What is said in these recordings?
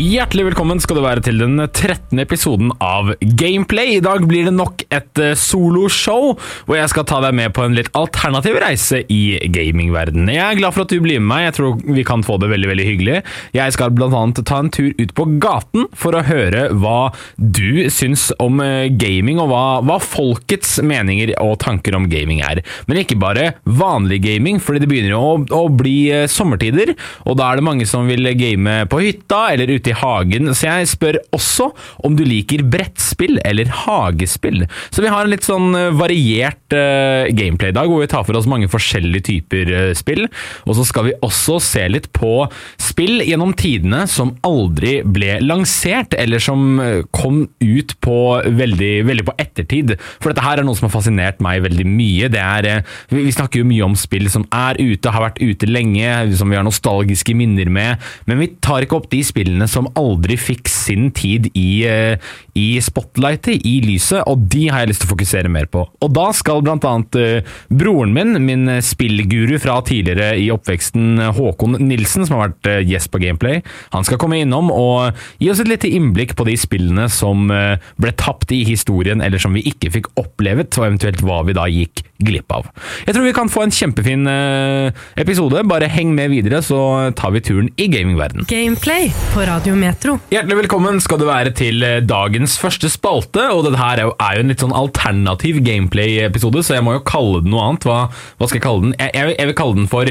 Hjertelig velkommen skal du være til den 13. episoden av Gameplay. I dag blir det nok et eh, soloshow, hvor jeg skal ta deg med på en litt alternativ reise i gamingverdenen. Jeg er glad for at du blir med meg, jeg tror vi kan få det veldig veldig hyggelig. Jeg skal bl.a. ta en tur ut på gaten for å høre hva du syns om eh, gaming, og hva, hva folkets meninger og tanker om gaming er. Men ikke bare vanlig gaming, fordi det begynner jo å, å bli eh, sommertider, og da er det mange som vil game på hytta eller ute i hagen, så jeg spør også om du liker brettspill eller hagespill. Så vi har en litt sånn eh, variert uh, gameplay-dag, hvor vi tar for oss mange forskjellige typer uh, spill. Og så skal vi også se litt på spill gjennom tidene som aldri ble lansert, eller som kom ut på veldig, veldig på ettertid. For dette her er noe som har fascinert meg veldig mye. Det er, vi snakker jo mye om spill som er ute, har vært ute lenge, som vi har nostalgiske minner med, men vi tar ikke opp de spillene som aldri fikk sin tid i, uh, i spotlightet, i lyset, og de har jeg lyst til å fokusere mer på. Og da skal blant annet uh, broren min, min spillguru fra tidligere i oppveksten, Håkon Nilsen, som har vært gjest på Gameplay, han skal komme innom og gi oss et lite innblikk på de spillene som ble tapt i historien, eller som vi ikke fikk opplevet, og eventuelt hva vi da gikk glipp av. Jeg tror vi kan få en kjempefin episode. Bare heng med videre, så tar vi turen i gamingverden. Gameplay på Radio Metro. Hjertelig velkommen skal du være til eh, dagens første spalte. og Dette er jo, er jo en litt sånn alternativ gameplay-episode, så jeg må jo kalle den noe annet. Hva, hva skal jeg kalle den? Jeg, jeg, jeg vil kalle den for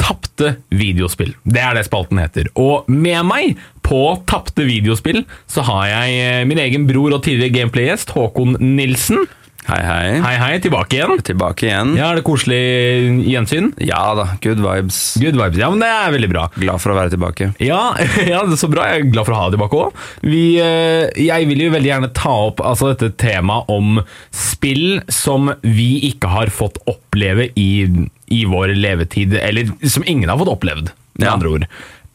Tapte videospill. Det er det spalten heter. Og med meg på Tapte videospill så har jeg eh, min egen bror og tidligere gameplay-gjest Håkon Nilsen. Hei, hei. Hei, hei, tilbake igjen. Tilbake igjen. Ja, Er det koselig gjensyn? Ja da, good vibes. Good vibes. Ja, men det er veldig bra. Glad for å være tilbake. Ja, ja, det er så bra. Jeg er glad for å ha deg tilbake òg. Jeg vil jo veldig gjerne ta opp altså, dette temaet om spill som vi ikke har fått oppleve i, i vår levetid. Eller som ingen har fått opplevd, med Ja. andre ord.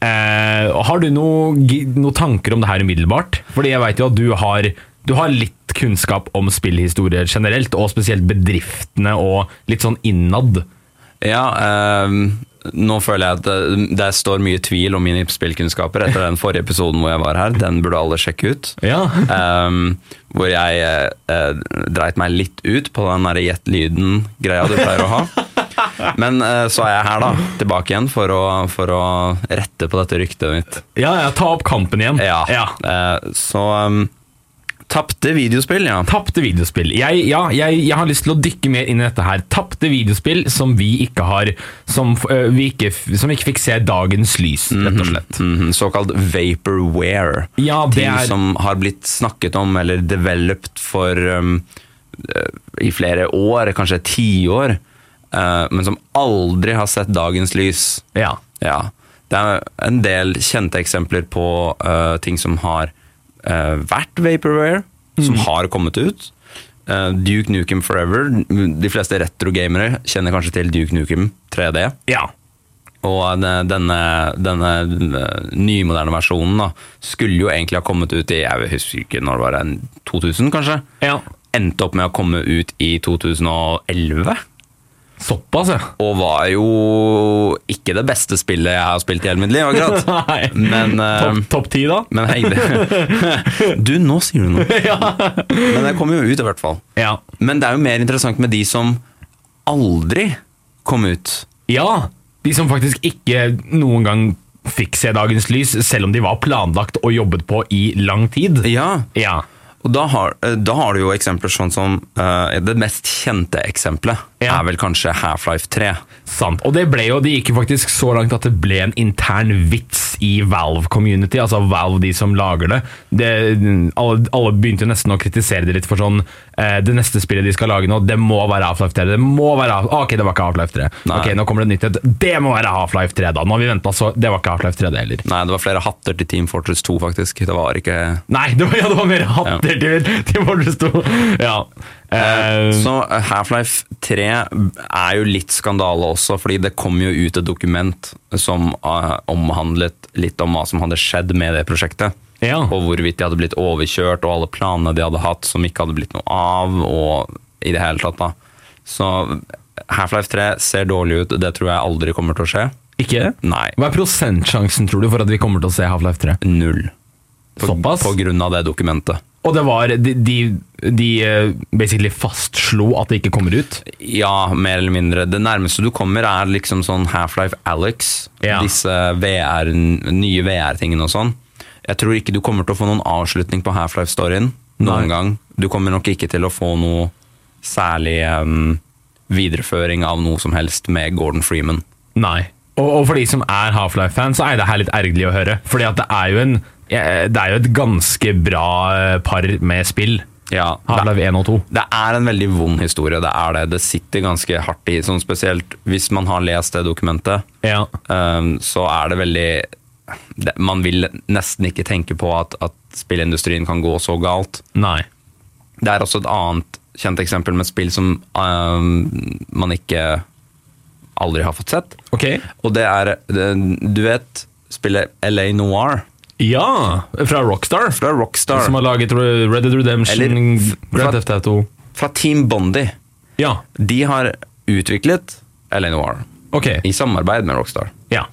Eh, har du noen noe tanker om det her umiddelbart? Fordi jeg veit jo at du har, du har litt kunnskap om spillhistorie generelt, og spesielt bedriftene og litt sånn innad. Ja, eh, nå føler jeg at det, det står mye tvil om mine spillkunnskaper etter den forrige episoden hvor jeg var her. Den burde alle sjekke ut. Ja. Eh, hvor jeg eh, dreit meg litt ut på den derre gjett lyden-greia du pleier å ha. Men eh, så er jeg her, da. Tilbake igjen for å, for å rette på dette ryktet mitt. ja, ja, ta opp kampen igjen. Ja. ja. Eh, så um, Tapte videospill, ja. Tapte videospill. Jeg, ja, jeg, jeg har lyst til å dykke mer inn i dette her. Tapte videospill som vi ikke har Som, uh, vi, ikke, som ikke fikk se dagens lys, rett og slett. Mhm, såkalt vaporware. Ja, det Ting er- som har blitt snakket om eller developed for um, eh, i flere år, kanskje tiår, uh, men som aldri har sett dagens lys. Ja. Ja. Det er en del kjente eksempler på uh, ting som har vært vaporware, som Mm. har kommet ut. Eh, Duke Nukem Forever. De fleste retrogamere kjenner kanskje til Duke Nukem 3D. ja. Og denne, denne, denne nymoderne versjonen da, skulle jo egentlig ha kommet ut i jeg husker ikke når det var, 2000 kanskje? ja. Endte opp med å komme ut i 2011. Såpass, ja. Og var jo ikke det beste spillet jeg har spilt i hele mitt liv, akkurat. Men, uh, Topp ti, da? men hei, du, nå sier du noe. ja. Men det kom jo ut i hvert fall. Ja. Men det er jo mer interessant med de som aldri kom ut. ja. De som faktisk ikke noen gang fikk se dagens lys, selv om de var planlagt og jobbet på i lang tid. Ja, Ja. Og da har, eh, da har du jo eksempler sånn som uh, Det mest kjente eksempelet Ja. er vel kanskje Half-Life 3. Sant. Og det ble jo, de gikk faktisk så langt at det ble en intern vits i Valve-community, altså Valve, de som lager det. det alle, alle begynte jo nesten å kritisere det litt for sånn uh, Det neste spillet de skal lage nå, det må være Half-Life 3. Det må være Half- ah, Ok, det var ikke Half-Life 3. Nei. Ok, nå kommer det nytt et. Det må være Half-Life 3, da. Nå har vi venta, så det var ikke Half-Life 3, det heller. Nei, det var flere hatter til Team Fortress 2, faktisk. Det var ikke Nei, det var, ja, det var mer hatter til, til Fortress 2. Ja. Uh, Så eh, Half-Life 3 er jo litt skandale også, fordi det kom jo ut et dokument som omhandlet litt om hva som hadde skjedd med det prosjektet. Ja. Og hvorvidt de hadde blitt overkjørt, og alle planene de hadde hatt som ikke hadde blitt noe av, og i det hele tatt da. Så Half-Life 3 ser dårlig ut, det tror jeg aldri kommer til å skje. Ikke? Nei. Hva er prosentsjansen, tror du, for at vi kommer til å se Half-Life 3? Null. På, Såpass? På grunn av det dokumentet. Og det var De, de, de eh, basically fastslo at det ikke kommer ut? Ja, mer eller mindre. Det nærmeste du kommer er liksom sånn Half-Life Alex. Ja. Disse VR, nye VR-tingene og sånn. Jeg tror ikke du kommer til å få noen avslutning på Half-Life-storyen noen Nei. gang. Du kommer nok ikke til å få noe særlig um, videreføring av noe som helst med Gordon Freeman. Nei. Og, og for de som er Half-Life-fans, så er det her litt ergerlig å høre. Fordi at det er jo en Det er jo et ganske bra eh, par med spill. Ja, Half-Life 1 og 2. det er en veldig vond historie, det er det. Det sitter ganske hardt i, sånn spesielt hvis man har lest det dokumentet. Ja. Um, så er det veldig det, Man vil nesten ikke tenke på at, at spillindustrien kan gå så galt. Nei. Det er også et annet kjent eksempel med spill som um, man ikke aldri har fått sett. Ok. Og det er det, Du vet spillet LA Noir Ja! Fra Rockstar. fra Rockstar. Som har laget Red Dead Redemption, Eller Grand Theft Auto. Fra Team Bondi. Ja. De har utviklet LA Noir Ok. i samarbeid med Rockstar. Ja.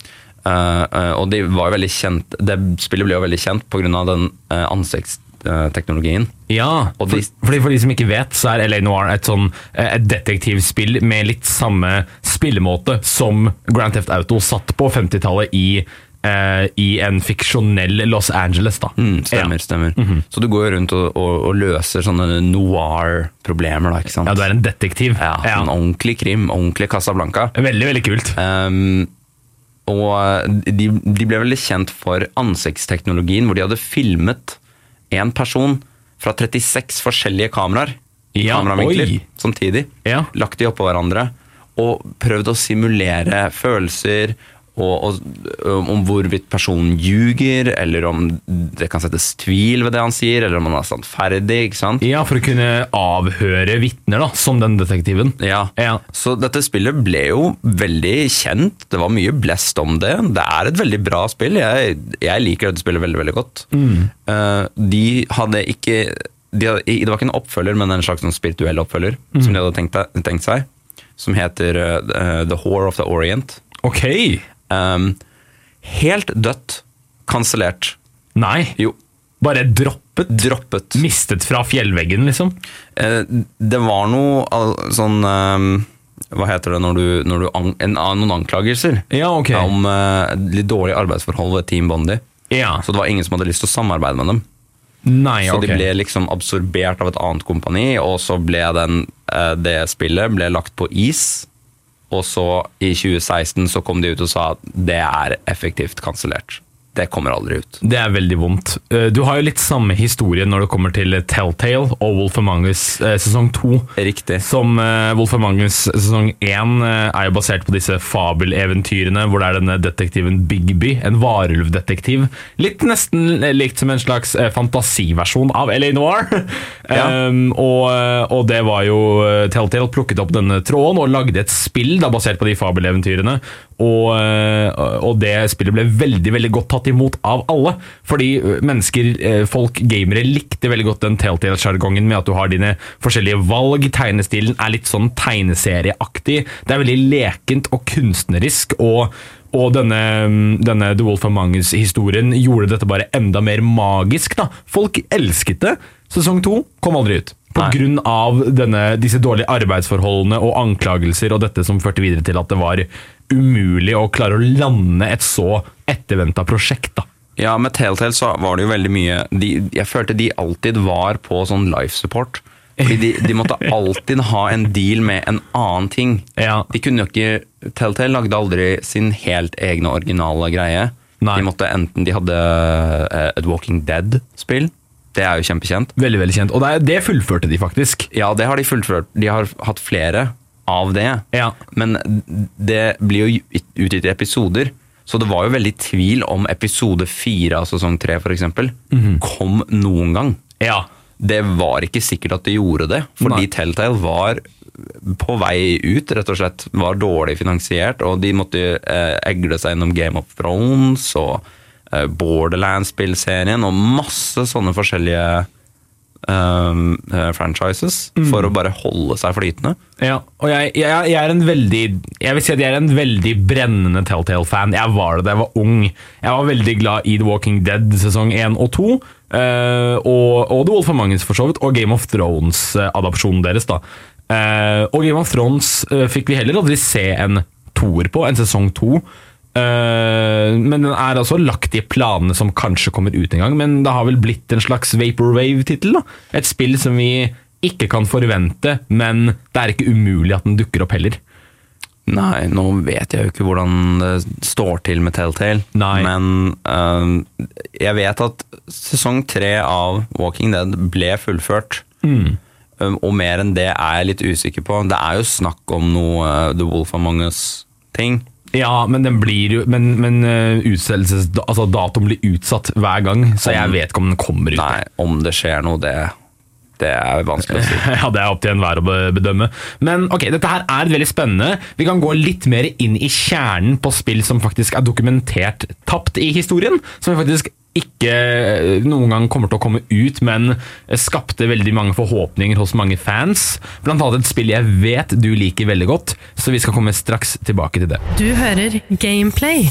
Uh, uh, og de var jo veldig kjent Det spillet ble jo veldig kjent pga. den uh, ansiktsteknologien. Ja, for, de- fordi for de som ikke vet, så er LA Noir et, sånn, et detektivspill med litt samme spillemåte som Grand Theft Auto satt på 50-tallet i, eh, i en fiksjonell Los Angeles. Da. Mm, stemmer, stemmer. Så du går rundt og, og, og løser sånne noir-problemer, da, ikke sant? Ja. ja, du er en detektiv. Ja, En ordentlig krim, ordentlig Casablanca. Veldig, veldig kult. Um, og de, de ble veldig kjent for ansiktsteknologien, hvor de hadde filmet en person fra 36 forskjellige kameraer. Ja, kameravinkler oi. samtidig. Ja. Lagt de oppå hverandre. Og prøvd å simulere følelser og, og om hvorvidt personen ljuger, eller om det kan settes tvil ved det han sier, eller om han er sannferdig. ikke sant? Ja, For å kunne avhøre vitner, da, som den detektiven. Ja. Ja. Så dette spillet ble jo veldig kjent. Det var mye blest om det. Det er et veldig bra spill. Jeg, jeg liker dette spillet veldig veldig godt. Eh, de hadde ikke de hadde, Det var ikke en oppfølger, men en slags sånn spirituell oppfølger som de hadde tenkt, tenkt seg. Som heter uh, The Whore of the Orient. Ok. Um, helt dødt. Kansellert. Nei, Jo, bare droppet. droppet. Mistet fra fjellveggen, liksom. Uh, det var noe uh, sånn ehm, Hva heter det når du, når du an, en, Noen anklagelser Ja, ok. om eh, litt dårlige arbeidsforhold ved Team Bondi. Ja. Så det var ingen som hadde lyst til å samarbeide med dem. Nei, Så okay. de ble liksom absorbert av et annet kompani, og så ble den, eh, det spillet ble lagt på is. Og så i 2016 så kom de ut og sa at det er effektivt kansellert. Det kommer aldri ut. Det er veldig vondt. Eh, Du har jo litt samme historie når det kommer til Telltale og Wolf Among Us eh, sesong to. Riktig. Som uh, Wolf Among Us sesong én eh, er jo basert på disse fabeleventyrene hvor det er denne detektiven Bigby, en varulvdetektiv. Litt nesten likt som en slags eh, fantasiversjon av LA Noir. Ja. Um, og, eh, og det var jo eh, Telltale plukket opp denne tråden og lagde et spill da, basert på de fabeleventyrene. Og, eh, og det spillet ble veldig veldig godt tatt imot av alle. Fordi eh, mennesker, eh, folk, gamere, likte veldig godt den Telltale-sjargongen med at du har dine forskjellige valg. Tegnestilen er litt sånn tegneserieaktig. Det er veldig lekent og kunstnerisk. og og denne, denne The Wolf of Mangus-historien gjorde dette bare enda mer magisk. da. Folk elsket det. Sesong to kom aldri ut. Av disse dårlige arbeidsforholdene og anklagelser og dette som førte videre til at det var umulig å klare å lande et så etterventa prosjekt. da. Ja, med Telltale så var det jo veldig mye de, Jeg følte de alltid var på sånn life support. Fordi de, de måtte alltid ha en deal med en annen ting. Ja. De kunne jo ikke Telltale lagde aldri sin helt egne originale greie. Nei. De måtte enten De hadde eh, et Walking Dead-spill. Det er jo kjempekjent. Veldig veldig kjent. Og det, det fullførte de faktisk. Ja, det har de fullført. De har hatt flere av det. Ja. Men det blir jo utgitt i episoder. Så det var jo veldig tvil om episode fire av sesong tre for eksempel, -hmm. kom noen gang. Ja. Det var ikke sikkert at de gjorde det, fordi Nei. Telltale var på vei ut, rett og slett. Var dårlig finansiert, og de måtte eh, egle seg gjennom Game of Thrones og eh, Borderlands-spillserien og masse sånne forskjellige um, franchises mm. for å bare holde seg flytende. Ja, og jeg, jeg, jeg er en veldig Jeg vil si at jeg er en veldig brennende Telltale-fan. Jeg var det da jeg var ung. Jeg var veldig glad i The Walking Dead sesong 1 og 2. Uh, og, og The Wolf of Us, for så vidt, og Game of Thrones-adopsjonen deres. da. Uh, og Game of Thrones uh, fikk vi heller aldri se en toer på, en sesong to. Eh, men den er altså lagt i planene som kanskje kommer ut en gang. Men det har vel blitt en slags Vaporwave-tittel. Et spill som vi ikke kan forvente, men det er ikke umulig at den dukker opp heller. Nei, nå vet jeg jo ikke hvordan det står til med Telltale. Nei. Men uh, jeg vet at sesong tre av Walking Dead ble fullført. Um, og mer enn det er jeg litt usikker på. Det er jo snakk om noe uh, The Wolf Among Us-ting. Ja, men den blir jo Men, men uh, utsettelses... Altså, datoen blir utsatt hver gang, så jeg vet ikke om den kommer ut. Nei, om det skjer noe, det, det er vanskelig å si. Ja, det er opp til enhver å bedømme. Men ok, dette her er veldig spennende. Vi kan gå litt mer inn i kjernen på spill som faktisk er dokumentert tapt i historien. Som vi faktisk ikke eh, noen gang kommer til å komme ut, men skapte veldig mange forhåpninger hos mange fans. Blant annet et spill jeg vet du liker veldig godt, så vi skal komme straks tilbake til det. Du hører Gameplay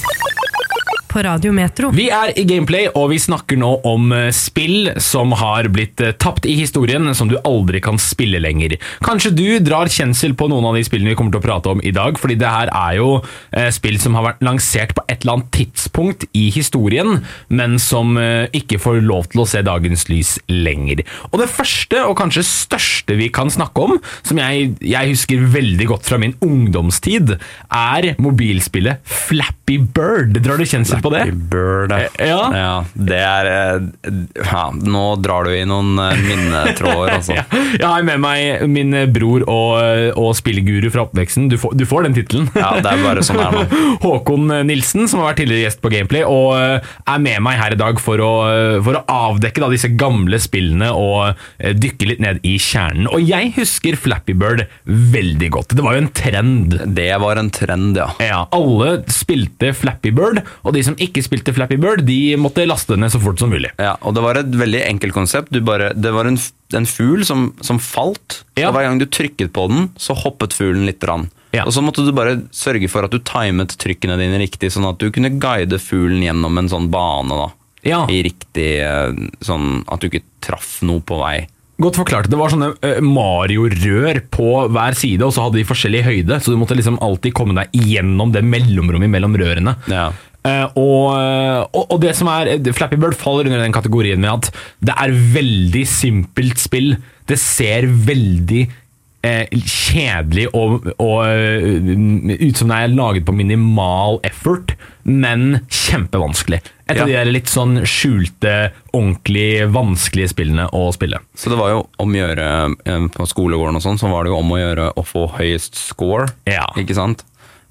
på Radio Metro. Vi er i Gameplay, og vi snakker nå om eh, spill som har blitt eh, tapt i historien, som du aldri kan spille lenger. Kanskje du drar kjensel på noen av de spillene vi kommer til å prate om i dag, fordi det her er jo eh, spill som har vært lansert på et eller annet tidspunkt i historien, men som ikke får lov til å se dagens lys lenger. Og det første, og kanskje største vi kan snakke om, som jeg, jeg husker veldig godt fra min ungdomstid, er mobilspillet Flappy Bird. Drar du kjensel på det? Bird, ja. Ja. det er eh, ja, Nå drar du i noen eh, minnetråder, altså. Ja, jeg har med meg min bror og, og spillguru fra oppveksten. Du får, du får den tittelen. Ja, det er bare sånn det er nå. Håkon Nilsen, som har vært tidligere gjest på Gameplay, og eh, er med meg her i dag for å, for å avdekke da, disse gamle spillene og eh, dykke litt ned i kjernen. Og jeg husker Flappy Bird veldig godt. Det var jo en trend. Det var en trend, ja. Ja, Alle spilte Flappy Bird, og de som ikke spilte Flappy Bird, de måtte laste ned så fort som mulig. Ja, og det var et veldig enkelt konsept. Du bare, det var en, en fugl som, som falt, Ja. og hver gang du trykket på den, så hoppet fuglen litt. Rann. Ja. Og så måtte du bare sørge for at du timet trykkene dine riktig, sånn at du kunne guide fuglen gjennom en sånn bane. da. Ja. I riktig eh, sånn at du ikke traff noe på vei. Godt forklart. Det var sånne eh, Mario-rør på hver side, og så hadde de forskjellig høyde, så du måtte liksom alltid komme deg gjennom det mellomrommet mellom rørene. Ja. Eh, og, og, og det som er Flappy Bird faller under den kategorien med at det er veldig simpelt spill. Det ser veldig eh, kjedelig og, og eh, ut som det er laget på minimal effort, men kjempevanskelig. Et av de Ja. der litt sånn skjulte, ordentlig vanskelige spillene å spille. Så det var jo om å gjøre eh, på skolegården og sånn, så var det jo om å gjøre å få høyest score. Ja. Ikke sant?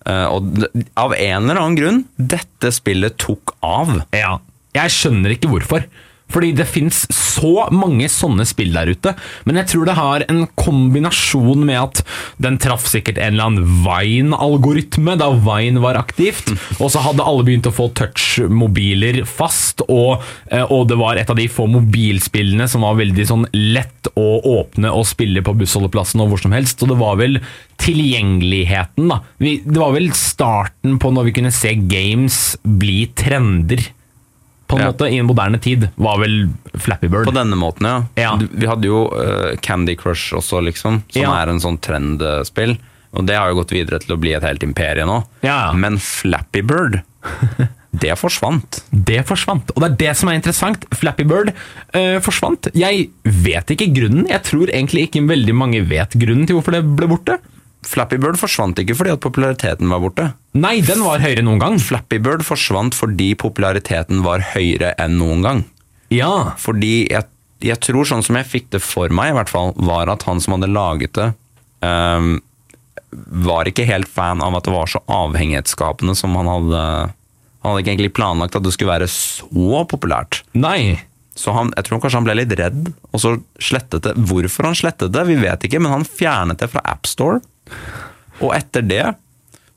Eh, og av en eller annen grunn, dette spillet tok av. Ja. Jeg skjønner ikke hvorfor. Fordi det fins så mange sånne spill der ute, men jeg tror det har en kombinasjon med at den traff sikkert en eller annen Vine-algoritme da Vine var aktivt, og så hadde alle begynt å få touch-mobiler fast, og, eh, og det var et av de få mobilspillene som var veldig sånn lett å åpne og spille på bussholdeplassen og hvor som helst, så det var vel tilgjengeligheten da. Det var vel starten på når vi kunne se games bli trender på en Ja. måte, i en moderne tid, var vel Flappy Bird. På denne måten, ja. Ja. Vi hadde jo uh, Candy Crush også, liksom, som Ja. er en sånn trendspill. Og det har jo gått videre til å bli et helt imperie nå. Men Flappy Bird, det forsvant. Det forsvant, og det er det som er interessant. Flappy Bird uh, forsvant. Jeg vet ikke grunnen. Jeg tror egentlig ikke veldig mange vet grunnen til hvorfor det ble borte. Flappy Bird forsvant ikke fordi at populariteten var borte. Nei, den var høyere noen gang. Flappy Bird forsvant fordi populariteten var høyere enn noen gang. Ja, Fordi jeg, jeg tror, sånn som jeg fikk det for meg, i hvert fall, var at han som hadde laget det, um, var ikke helt fan av at det var så avhengighetsskapende som han hadde Han hadde ikke egentlig planlagt at det skulle være så populært. nei. Så han, jeg tror kanskje han ble litt redd, og så slettet det. Hvorfor han slettet det, vi vet ikke, men han fjernet det fra AppStore. Og etter det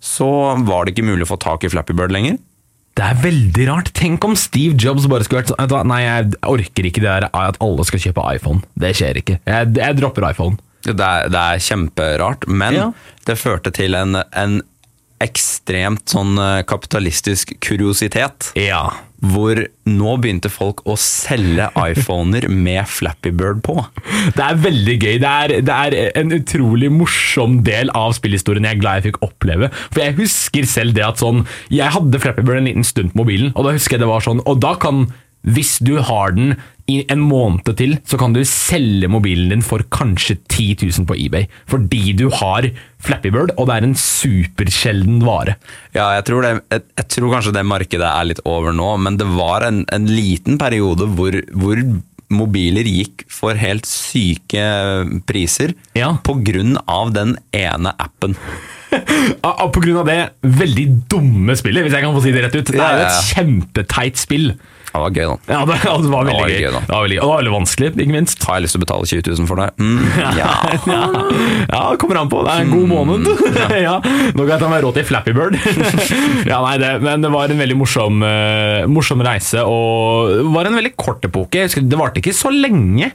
så var det ikke mulig å få tak i Flappy Bird lenger. Det er veldig rart. Tenk om Steve Jobs bare skulle vært sånn Nei, jeg orker ikke det der at alle skal kjøpe iPhone. Det skjer ikke. Jeg, jeg dropper iPhone. Det er, det er kjemperart, men Ja. det førte til en, en ekstremt sånn eh, kapitalistisk kuriositet. Ja. Hvor nå begynte folk å selge iPhoner med Flappy Bird på. Det er veldig gøy. Det er, det er en utrolig morsom del av spillhistorien jeg er glad jeg fikk oppleve. For jeg husker selv det at sånn Jeg hadde Flappy Bird en liten stund på mobilen, og da husker jeg det var sånn Og da kan hvis du har den i en måned til, så kan du selge mobilen din for kanskje 10 000 på eBay. Fordi du har Flappy Bird, og det er en supersjelden vare. Ja, jeg tror, det, jeg, jeg tror kanskje det markedet er litt over nå, men det var en, en liten periode hvor, hvor mobiler gikk for helt syke priser Ja. av den ene appen. Av det veldig dumme spillet, hvis jeg kan få si det rett ut. Det er jo et kjempeteit spill. Det var gøy, da. Ja, det, ja, det var veldig var gøy. gøy, da. det var veldig, og det var veldig vanskelig, ikke minst. Har jeg lyst til å betale 20 000 for det? Mm, ja. Ja, det kommer an på. Det er en god måned. ja, Nå kan jeg ta meg råd til Flappy Bird. ja, nei, det, men det var en veldig morsom, uh, morsom reise, og det var en veldig kort epoke. Det varte ikke så lenge.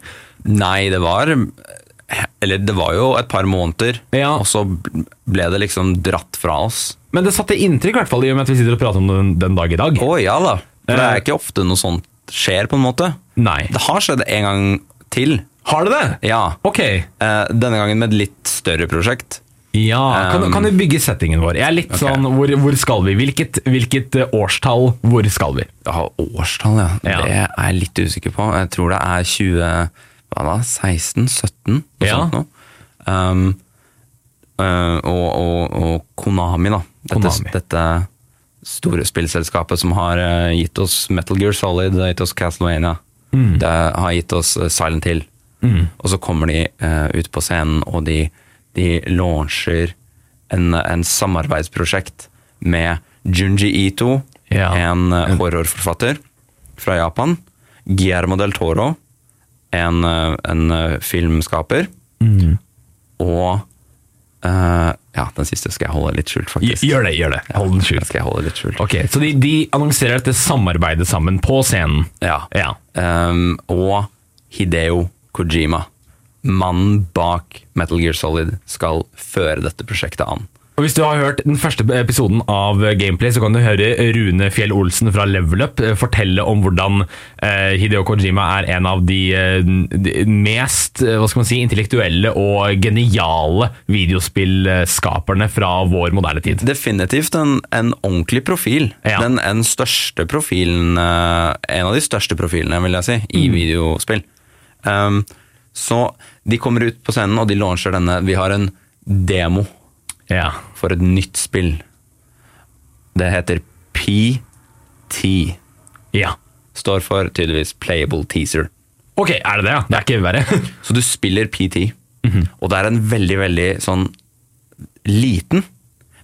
Nei, det var Eller det var jo et par måneder, Ja. og så ble det liksom dratt fra oss. Men det satte inntrykk, i hvert fall, i og med at vi sitter og prater om den, den dag i dag. Å ja da. For det Eh. er ikke ofte noe sånt skjer, på en måte. Nei. Det har skjedd en gang til. Har det det? Ja. Ok. Eh, Denne gangen med et litt større prosjekt. Ja, kan, Um, kan du bygge settingen vår? Jeg er litt sånn, hvor, hvor skal vi? Hvilket, hvilket eh, årstall, hvor skal vi? Ja, årstall, ja. Ja. Det er jeg litt usikker på. Jeg tror det er 20... Hva da? 16? 17? Noe Ja. sånt noe. Um, eh, og, og, og Konami, da. Dette, Konami. dette store spillselskapet som har eh, gitt oss Metal Gear Solid, det har gitt oss Castlevania, Mm. det har gitt oss eh, Silent Hill. Og så kommer de eh, ut på scenen, og de, de launcher en, en samarbeidsprosjekt med Junji Ito, Ja. en horrorforfatter fra Japan. Guillermo del Toro, en, en filmskaper. Mm. Og eh, Ja, den siste skal jeg holde litt skjult, faktisk. Gjør det, gjør det. Hold den Den skjult. skal jeg holde litt skjult. Ok, Så de, de annonserer dette samarbeidet sammen på scenen. Ja. Ja. Um, og Hideo Kojima, mannen bak Metal Gear Solid, skal føre dette prosjektet an. Og Hvis du har hørt den første episoden av Gameplay, så kan du høre Rune Fjell Olsen fra Level Up eh, fortelle om hvordan eh, Hideo Kojima er en av de, eh, de mest hva skal man si, intellektuelle og geniale videospillskaperne fra vår moderne tid. Definitivt en, en ordentlig profil. Ja. Den en største profilen En av de største profilene, vil jeg si, i videospill. Um, så de kommer ut på scenen, og de launcher denne. Vi har en demo Ja. for et nytt spill. Det heter PT. ja. Står for tydeligvis Playable Teaser. Ok, er det det? ja? Det er ikke verre. Så du spiller PT, og det er en veldig, veldig sånn liten,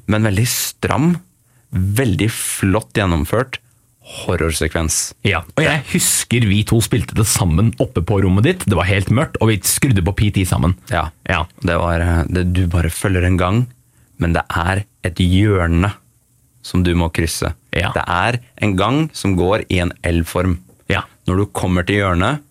men veldig stram, veldig flott gjennomført horrorsekvens. Ja, og jeg husker vi to spilte det sammen oppe på rommet ditt. Det var helt mørkt, og vi skrudde på PT sammen. Ja. Ja. Det var, eh, det, du bare følger en gang, men det er et hjørne som du må krysse. Ja. Det er en gang som går i en L-form. Ja. Når du kommer til hjørnet,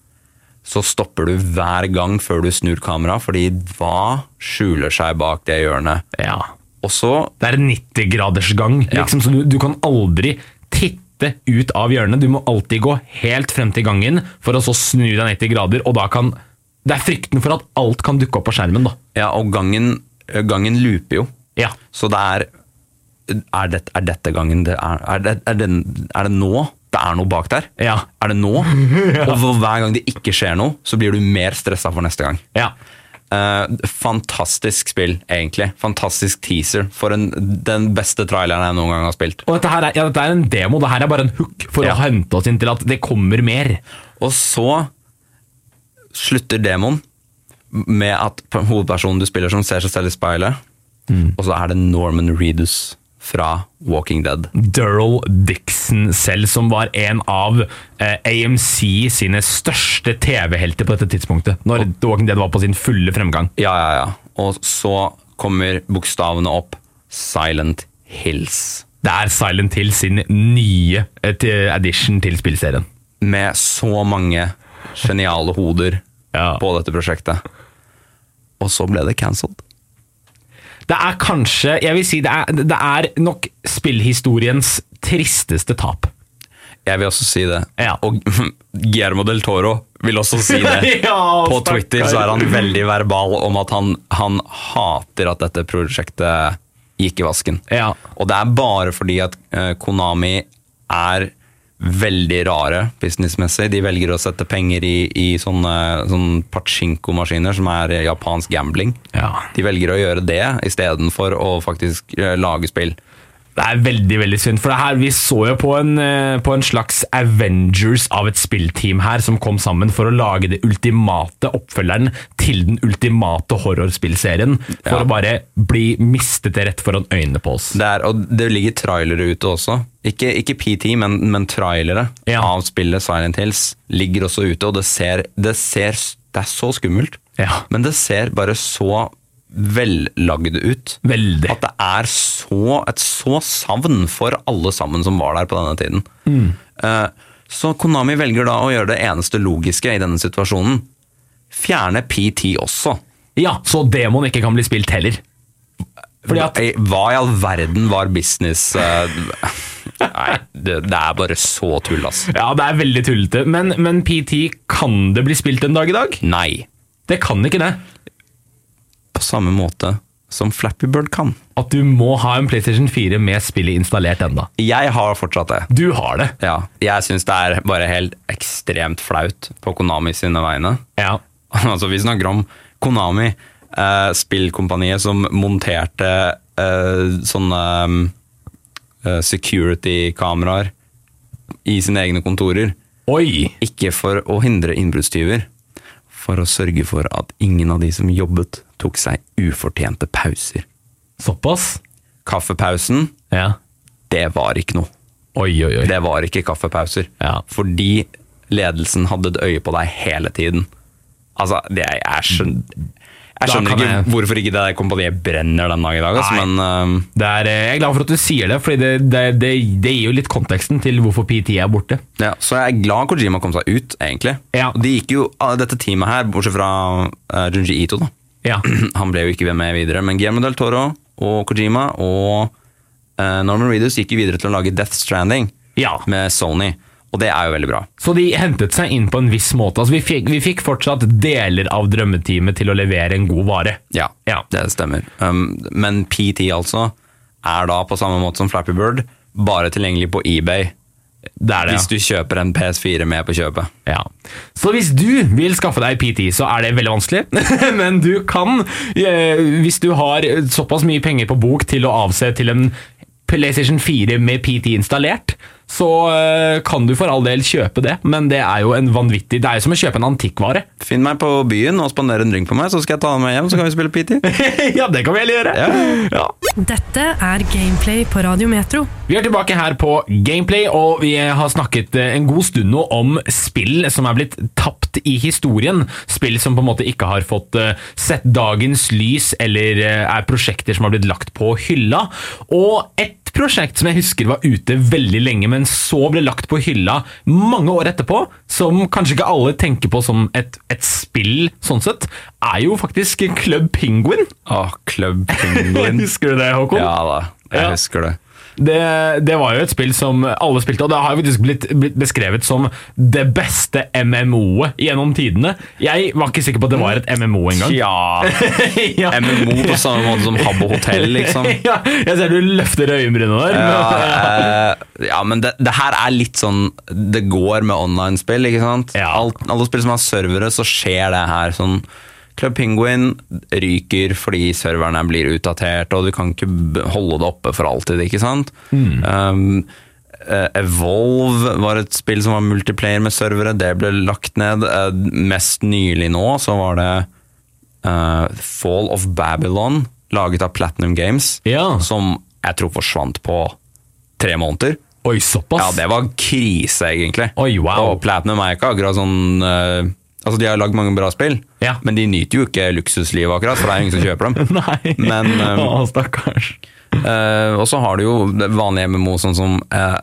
så stopper du hver gang før du snur kamera, fordi hva skjuler seg bak det hjørnet? ja. Og så Det er en 90-gradersgang, Ja. liksom, så du, du kan aldri titte ut av hjørnet. Du må alltid gå helt frem til gangen for å så snu deg 90 grader, og da kan Det er frykten for at alt kan dukke opp på skjermen, da. Ja, og gangen, gangen looper jo. Ja. Så det er Er, det, er dette gangen det er, er, det, er, det, er det nå det er noe bak der? Ja. Er det nå? Og for hver gang det ikke skjer noe, så blir du mer stressa for neste gang. Ja. Uh, fantastisk spill, egentlig. Fantastisk teaser for en, den beste traileren jeg noen gang har spilt. Og dette her er, ja, dette er en demo, det her er bare en hook for Ja. å hente oss inn til at det kommer mer. Og så slutter demoen med at hovedpersonen du spiller som ser seg selv i speilet, og så er det Norman Reedus fra Walking Dead. Daryl Dixon selv, som var en av eh, AMC sine største TV-helter på dette tidspunktet. Når The Walking Dead var på sin fulle fremgang. Ja, ja, ja. Og så kommer bokstavene opp Silent Hills. Det er Silent Hill sin nye eh, addition til spillserien. Med så mange geniale hoder Ja. på dette prosjektet. Og så ble det cancelled. Det er kanskje Jeg vil si det er, det er nok spillhistoriens tristeste tap. Jeg vil også si det. Ja. Og Guillermo del Toro vil også si det. Ja, På. Twitter så er han veldig verbal om at han, han hater at dette prosjektet gikk i vasken. Ja. Og det er bare fordi at eh, Konami er veldig rare businessmessig. De velger å sette penger i, i sånne, sånne pachinko-maskiner, som er japansk gambling. Ja. De velger å gjøre det istedenfor å faktisk eh, lage spill. Det er veldig veldig synd, for det her, vi så jo på en, eh, på en slags Avengers av et spillteam her, som kom sammen for å lage det ultimate oppfølgeren til den ultimate horrorspillserien, for Ja. å bare bli mistet rett foran øynene på oss. Det, er, og det ligger trailere ute også. Ikke, ikke PT, men, men trailere Ja. av spillet Silent Hills ligger også ute, og det ser, det ser Det er så skummelt, Ja. men det ser bare så vellagd ut. Veldig. At det er så, et så savn for alle sammen som var der på denne tiden. Mm. Eh, Så Konami velger da å gjøre det eneste logiske i denne situasjonen. Fjerne PT også. Ja, så demon ikke kan bli spilt heller. Fordi at Hva- i all verden var business eh, Nei, det, det er bare så tull, ass. Ja, det er veldig tullete, men, men PT, kan det bli spilt en dag i dag? Nei. Det kan ikke det. På samme måte som Flappy Bird kan. At du må ha en PlayStation 4 med spillet installert enda. Jeg har fortsatt det. Du har det. Ja, Jeg syns det er bare helt ekstremt flaut på Konami sine vegne. Ja. altså, vi snakker om Konami, eh, spillkompaniet som monterte eh, sånne eh, security-kameraer i sine egne kontorer. Oi! Ikke for å hindre innbruddstyver, for å sørge for at ingen av de som jobbet, tok seg ufortjente pauser. Såpass? Kaffepausen, Ja. det var ikke noe. Oi, oi, oi. Det var ikke kaffepauser. Ja. Fordi ledelsen hadde et øye på deg hele tiden. Altså, det er, skjønner, jeg skjønner ikke jeg- hvorfor ikke det kompaniet brenner den dag i dag, altså, men uh... Det er, eh, jeg er glad for at du sier det, for det, det, det, det gir jo litt konteksten til hvorfor PT er borte. ja, Så jeg er glad Kojima kom seg ut, egentlig. Ja. De gikk jo, ah, Dette teamet her, bortsett fra uh, Junji Ito, da. Ja. han ble jo ikke med videre, men Guillermo del Toro og Kojima og uh, Norman Reedus gikk jo videre til å lage Death Stranding ja. med Sony, og det er jo veldig bra. Så de hentet seg inn på en viss måte. Altså, vi, fikk, vi fikk fortsatt deler av drømmeteamet til å levere en god vare. Ja, Ja. det stemmer. Um, men PT altså er da på samme måte som Flappy Bird bare tilgjengelig på eBay Det det, hvis du kjøper en PS4 med på kjøpet. ja. Så hvis du vil skaffe deg PT, så er det veldig vanskelig. Men du kan, eh, hvis du har såpass mye penger på bok til å avse til en PlayStation 4 med PT installert, så eh, kan du for all del kjøpe det. Men det er jo en vanvittig Det er jo som å kjøpe en antikkvare. Finn meg på byen og spander en drink på meg, så skal jeg ta den med hjem, så kan vi spille PT. ja, det kan vi heller gjøre. Ja. Ja. Dette er Gameplay på Radio Metro. Vi er tilbake her på Gameplay, og vi har snakket eh, en god stund nå om spill som er blitt tapt i historien. Spill som på en måte ikke har fått eh, sett dagens lys, eller er prosjekter som har blitt lagt på hylla. Og et prosjekt som jeg husker var ute veldig lenge, men så ble lagt på hylla mange år etterpå, som kanskje ikke alle tenker på som et, et spill sånn sett, er jo faktisk Club Penguin. Åh, Club Penguin. Husker du det, Håkon? ja da, jeg Ja. husker det. Det, det var jo et spill som alle spilte, og det har jo faktisk blitt, blitt beskrevet som det beste MMO-et gjennom tidene. Jeg var ikke sikker på at det var et MMO engang. Ja, ja. MMO på samme måte som Habbo Hotel, liksom. ja, jeg ser du løfter øyenbrynene der. Ja, eh, ja, men det, det her er litt sånn Det går med online-spill, ikke sant? Ja. Alt, alle spill som har servere, så skjer det her sånn Club Penguin ryker fordi serverne blir utdatert, og du kan ikke holde det oppe for alltid, ikke sant? Um, eh, Evolve var et spill som var multiplayer med servere, det ble lagt ned. Eh, mest nylig nå så var det uh, Fall of Babylon, laget av Platinum Games, Ja. som jeg tror forsvant på tre måneder. Oi, såpass? Ja, det var krise, egentlig. Oi, wow. Og Platinum er ikke akkurat sånn eh, Altså, De har lagd mange bra spill, Ja. men de nyter jo ikke luksuslivet, akkurat, for det er jo ingen som kjøper dem. Nei. Men, um, Å, stakkars. Uh, og så har du jo vanlige MMO sånn som uh,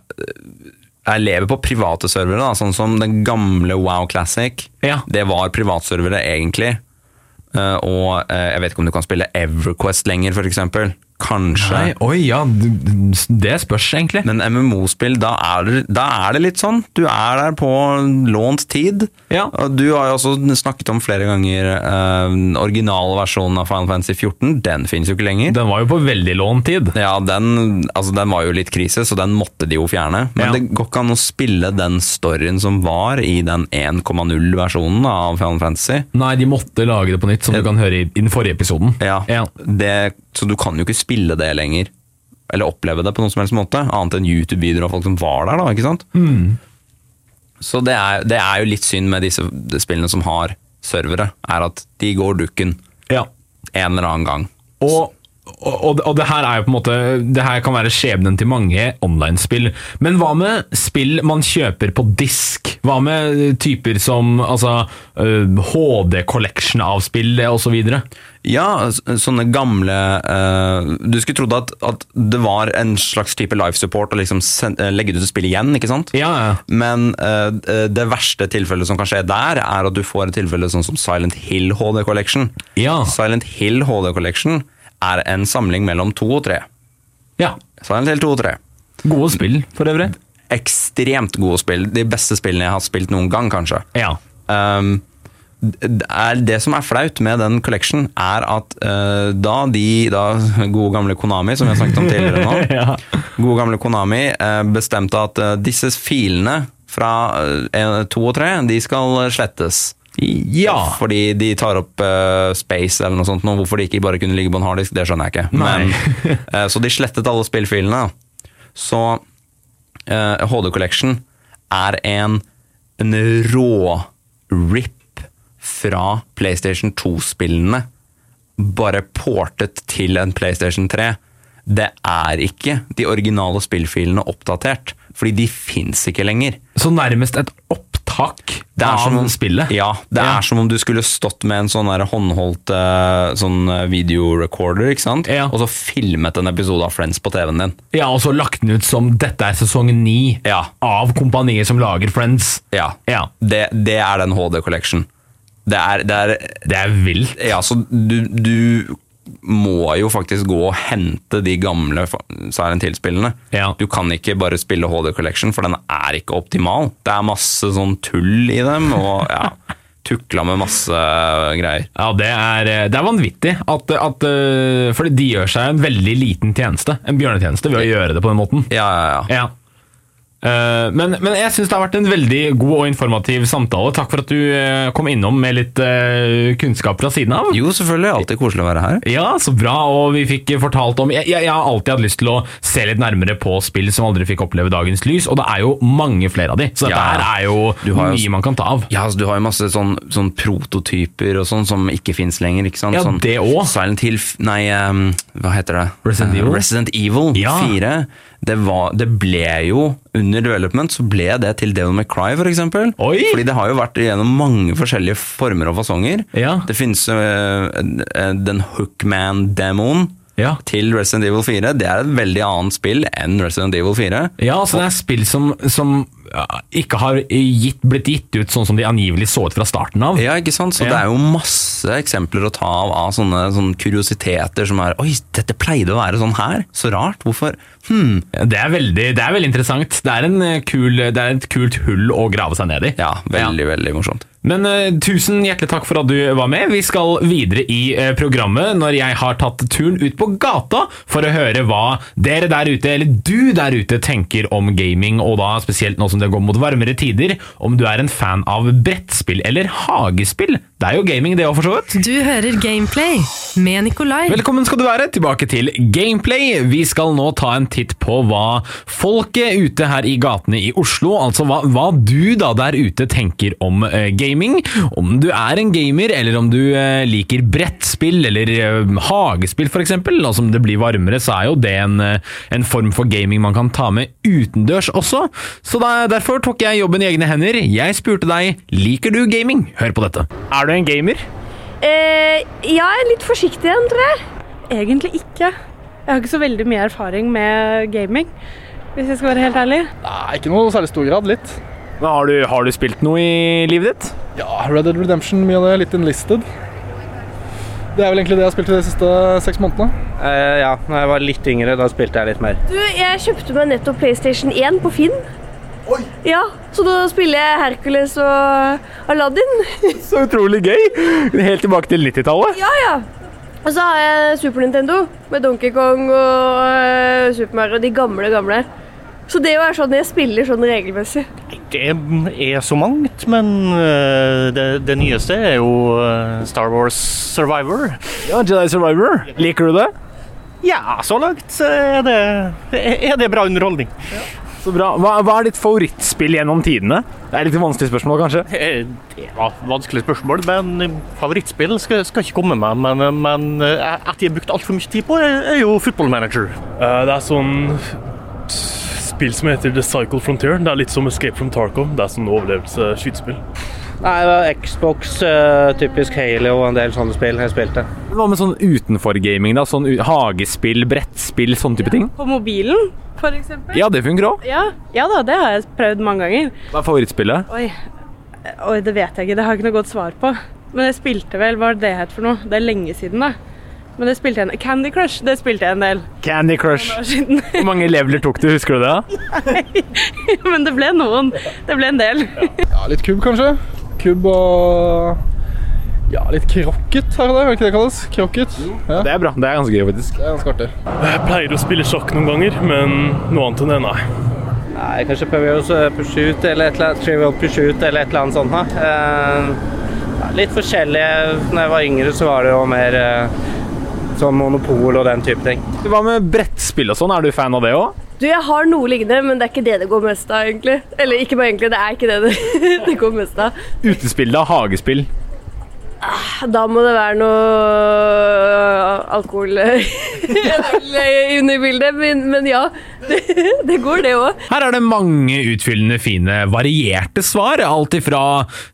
Jeg lever på private servere, da, sånn som den gamle Wow Classic. Ja. Det var privatservere, egentlig. Uh, og jeg vet ikke om du kan spille Everquest lenger, f.eks. Kanskje. Nei, oi, ja, det spørs egentlig. Men MMO-spill, da, da er det litt sånn. Du er der på lånt tid. Ja. Du har jo også snakket om flere ganger eh, originalversjonen av Final Fantasy 14. Den finnes jo ikke lenger. Den var jo på veldig lånt tid. Ja, den, altså, den var jo litt krise, så den måtte de jo fjerne. Men Ja. det går ikke an å spille den storyen som var i den 1,0-versjonen av Final Fantasy. Nei, de måtte lage det på nytt, som du kan høre i, i den forrige episoden. Ja, Ja. Det, Så du kan jo ikke spille det lenger. Eller oppleve det på noen som helst måte, annet enn YouTube-videoer av folk som var der. da, ikke sant? Mm. Så det er, det er jo litt synd med disse spillene som har servere, er at de går dukken Ja. en eller annen gang. Og, og, og, det her er jo på en måte Det her kan være skjebnen til mange online-spill. Men hva med spill man kjøper på disk? Hva med typer som altså, øh, HD collection av spill osv.? Ja, sånne gamle uh, Du skulle trodd at, at det var en slags type life support å liksom eh, legge ut et spill igjen, ikke sant? Ja, ja. Men uh, det verste tilfellet som kan skje der, er at du får et tilfelle sånn som Silent Hill HD Collection. Ja. Silent Hill HD Collection er en samling mellom to og tre. ja. Silent Hill 2 og 3. Gode spill, for øvrig. Ekstremt gode spill. De beste spillene jeg har spilt noen gang, kanskje. Ja. Um, det, som er flaut med den collection, er at uh, da de da, gode gamle Konami, som vi har snakket om tidligere nå, Ja. gode gamle Konami uh, bestemte at uh, disse filene fra 2 og 3, de skal slettes. Ja. Fordi de tar opp uh, space eller noe sånt. Nå, hvorfor de ikke bare kunne ligge på en harddisk, det skjønner jeg ikke. Men, uh, så de slettet alle spillfilene. Så uh, HD Collection er en, en rå rip fra PlayStation 2-spillene. Bare portet til en PlayStation 3. Det er ikke de originale spillfilene oppdatert, fordi de fins ikke lenger. Så nærmest et opptak Det er som om, spillet. Ja, det Ja. er som om du skulle stått med en sånn håndholdt eh, sånn eh, videorecorder, ikke sant? Ja. Og så filmet en episode av Friends på TV-en din. Ja, og så lagt den ut som 'dette er sesong ni' Ja. av kompaniet som lager Friends. Ja. Ja. Det, det er den HD Collection. Det er, det er Det er vilt. Ja, så du, du må jo faktisk gå og hente de gamle Silent Ja. Du kan ikke bare spille HD Collection, for den er ikke optimal. Det er masse sånn tull i dem, og ja, tukla med masse greier. Ja, det er, det er vanvittig. At, at, for fordi de gjør seg en veldig liten tjeneste. En bjørnetjeneste ved å gjøre det på den måten. Ja, ja, ja. Ja. Eh, men, men jeg syns det har vært en veldig god og informativ samtale. Takk for at du eh, kom innom med litt eh, kunnskap fra siden av. Jo, selvfølgelig. Alltid koselig å være her. Ja, så bra, og vi fikk fortalt om jeg, jeg, jeg har alltid hatt lyst til å se litt nærmere på spill som aldri fikk oppleve dagens lys, og det er jo mange flere av de, så dette Ja. er jo mye man kan ta av. Ja, altså, Du har jo masse sånn, sånn prototyper og sånn som ikke fins lenger. ikke sant? Ja, sånn, det også. Silent Hill Nei, um, hva heter det? Resident Evil? Resident Evil Ja. 4. Det, var, det ble jo, under development, så ble det til Devil May Cry, for eksempel. Oi! Fordi det har jo vært gjennom mange forskjellige former og fasonger. Ja. Det finnes øh, den Hookman-demoen Ja. til Resident Evil 4. Det er et veldig annet spill enn Resident Evil 4. Ja, så det er spill som, som ikke har gitt, blitt gitt ut sånn som de angivelig så ut fra starten av. Ja, ikke sant? Så Ja. det er jo masse eksempler å ta av av sånne, sånne kuriositeter som er Oi, dette pleide å være sånn her! Så rart! Hvorfor? Hm. Det er veldig, det er veldig interessant. Det er, en eh, kul, det er et kult hull å grave seg ned i. Ja, veldig, veldig morsomt. Men uh, tusen hjertelig takk for at du var med. Vi skal videre i uh, programmet når jeg har tatt turen ut på gata for å høre hva dere der ute, eller du der ute, tenker om gaming, og da spesielt nå som det går mot varmere tider, om du er en fan av brettspill eller hagespill. Det er jo gaming det òg, for så vidt. Du hører Gameplay med Nikolai. Velkommen skal du være tilbake til Gameplay. Vi skal nå ta en titt på hva folket ute her i gatene i Oslo, altså hva, hva du da der ute tenker om uh, gaming. Om du er en gamer, eller om du eh, liker brettspill eller eh, hagespill f.eks. Og som det blir varmere, så er jo det en, eh, en form for gaming man kan ta med utendørs også. Så da, derfor tok jeg jobben i egne hender. Jeg spurte deg liker du gaming. Hør på dette. Er du en gamer? Eh, ja, jeg er litt forsiktig igjen, tror jeg. Egentlig ikke. Jeg har ikke så veldig mye erfaring med gaming, hvis jeg skal være helt ærlig. Nei, ikke noe særlig stor grad. Litt. Men har du, har du spilt noe i livet ditt? Ja, Red Dead Redemption, mye av det. Litt Enlisted. Det er vel egentlig det jeg har spilt i de siste seks månedene. Uh, ja, da jeg var litt yngre, da spilte jeg litt mer. Du, jeg kjøpte meg nettopp PlayStation 1 på Finn. Oi! Ja, Så da spiller jeg Hercules og Aladdin. Så utrolig gøy! Helt tilbake til 90-tallet. Ja, ja. Og så har jeg Super Nintendo med Donkey Kong og uh, Super Mario, de gamle, gamle. Så det er sånn jeg spiller sånn regelmessig. Det er så mangt, men uh, det, det, nyeste er jo uh, Star Wars Survivor. Ja, Jedi Survivor. Liker du det? Ja, så langt er det, er det bra underholdning. Ja. Så bra. Hva, hva, er ditt favorittspill gjennom tidene? Det er litt vanskelig spørsmål, kanskje? Det var vanskelig spørsmål, men favorittspill skal, skal ikke komme med. Men, men at jeg har brukt altfor mye tid på, er jo Football Manager. Det er sånn spill som heter The Cycle Frontier. Det er litt som Escape from Tarkov. Det er sånn overlevelse-skytespill. Nei, det var Xbox, uh, typisk Halo og en del sånne spill jeg spilte. Hva med sånn utenfor-gaming? da? Sånn Hagespill, brettspill, sånne type ting? På mobilen, eksempel. Ja, det funker òg. Ja. ja da, det har jeg prøvd mange ganger. Hva er favorittspillet? Oi. Oi, det vet jeg ikke. Det har jeg ikke noe godt svar på. Men jeg spilte vel, hva var det det het for noe? Det er lenge siden, da. Men det spilte jeg en Candy Crush, det spilte jeg en del. Candy Crush. Hvor mange leveler tok du, husker du det? Nei, men det ble noen. Det ble en del. Ja, litt kubb, kanskje kubb og ja, litt krokket, er det det? ikke det kalles? Krokket. Ja. Det er bra. Det er ganske gøy, faktisk. Det er ganske artig. Jeg pleier å spille sjakk noen ganger, men noe annet enn det, nei. Nei, kanskje å Pursuit eller et eller annet, Trivial Pursuit eller et eller annet sånt. Da. Eh, litt forskjellige. Når jeg var yngre, så var det jo mer eh, sånn monopol og den type ting. Hva med brettspill og sånn? Er du fan av det òg? Du, Jeg har noe lignende, men det er ikke det det går mest av. egentlig. Eller ikke bare egentlig, det er ikke det det, det går mest av. Utespill, da? Hagespill? Ah, da må det være noe øh, alkohol under bildet, men, men ja. Det, går, det òg. Her er det mange utfyllende, fine, varierte svar. Alt ifra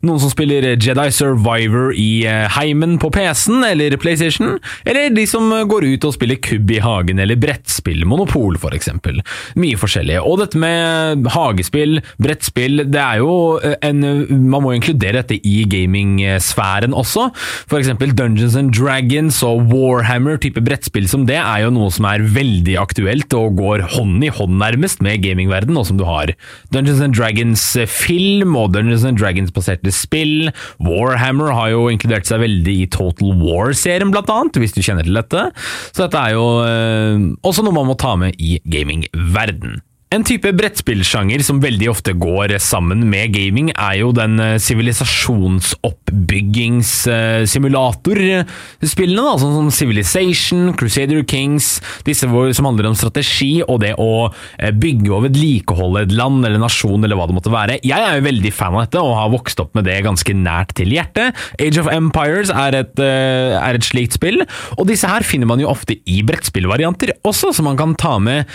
noen som spiller Jedi Survivor i øh, heimen på PC-en eller PlayStation, eller de som går ut og spiller kubb i hagen eller brettspill, Monopol f.eks. For Mye forskjellig. Og dette med hagespill, brettspill, det er jo øh, en Man må inkludere dette i gamingsfæren også også. F.eks. Dungeons and Dragons og Warhammer-type brettspill som det er jo noe som er veldig aktuelt og går hånd i hånd nærmest med gamingverden, nå som du har Dungeons and Dragons-film og Dungeons and Dragons-baserte spill. Warhammer har jo inkludert seg veldig i Total War-serien, blant annet, hvis du kjenner til dette. Så dette er jo øh, også noe man må ta med i gamingverden. En type brettspillsjanger som veldig ofte går sammen med gaming, er jo den eh, sivilisasjonsoppbyggingssimulatorspillene, da, sånn som Civilization, Crusader Kings, disse som handler om strategi og det å eh, bygge og vedlikeholde et land eller nasjon eller hva det måtte være. Jeg er jo veldig fan av dette og har vokst opp med det ganske nært til hjertet. Age of Empires er et, eh, er et slikt spill, og disse her finner man jo ofte i brettspillvarianter også, som man kan ta med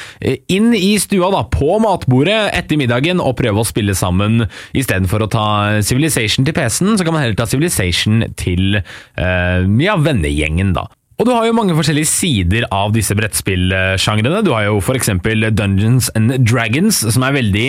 inn i stua da, på matbordet etter middagen og prøve å spille sammen istedenfor å ta Civilization til PC-en, så kan man heller ta Civilization til uh, ja, vennegjengen, da. Og du har jo mange forskjellige sider av disse brettspillsjangrene. Du har jo f.eks. Dungeons and Dragons, som er veldig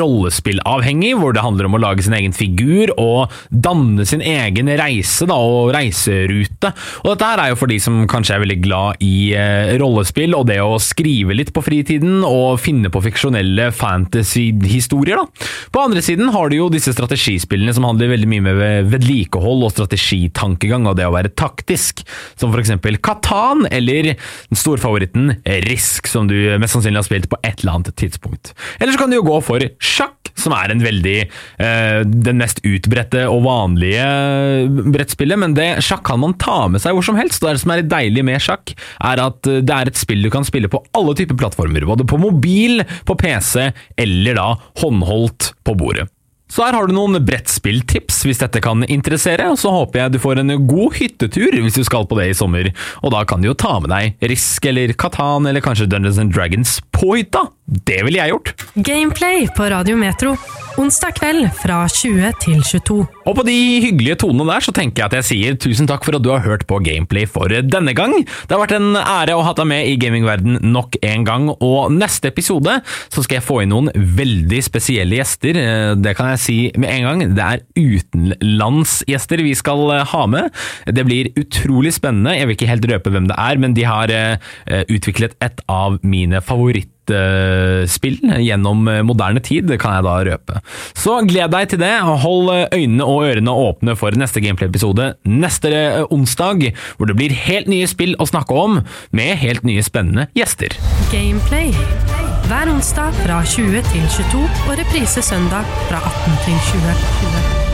rollespillavhengig, hvor det handler om å lage sin egen figur og danne sin egen reise da, og reiserute. Og dette her er jo for de som kanskje er veldig glad i eh, rollespill og det å skrive litt på fritiden og finne på fiksjonelle fantasy-historier. På andre siden har du jo disse strategispillene som handler veldig mye med vedlikehold og strategitankegang og det å være taktisk, som eksempel Katan eller storfavoritten Risk, som du mest sannsynlig har spilt på et eller annet tidspunkt. Eller så kan du jo gå for sjakk, som er en veldig eh, den mest utbredte og vanlige brettspillet, men det sjakk kan man ta med seg hvor som helst. Og det som er deilig med sjakk, er at det er et spill du kan spille på alle typer plattformer, både på mobil, på PC eller da håndholdt på bordet. Så her har du noen brettspilltips hvis dette kan interessere, og så håper jeg du får en god hyttetur hvis du skal på det i sommer. Og da kan du jo ta med deg Risk eller Katan eller kanskje Dungeons and Dragons på hytta Det ville jeg gjort. Gameplay på Radio Metro. Onsdag kveld fra 20 til 22. Og på de hyggelige tonene der så tenker jeg at jeg sier tusen takk for at du har hørt på Gameplay for denne gang. Det har vært en ære å ha deg med i gamingverden nok en gang, og neste episode så skal jeg få inn noen veldig spesielle gjester. Eh, Det kan jeg si med en gang. Det er utenlandsgjester vi skal eh, ha med. Det blir utrolig spennende. Jeg vil ikke helt røpe hvem det er, men de har eh, utviklet et av mine favoritter spill gjennom moderne tid, kan jeg da røpe. Så gled deg til det. Hold øynene og ørene åpne for neste gameplay-episode neste eh, onsdag, hvor det blir helt nye spill å snakke om, med helt nye spennende gjester. Gameplay. Hver onsdag fra 20 til 22 og reprise søndag fra 18 til 20.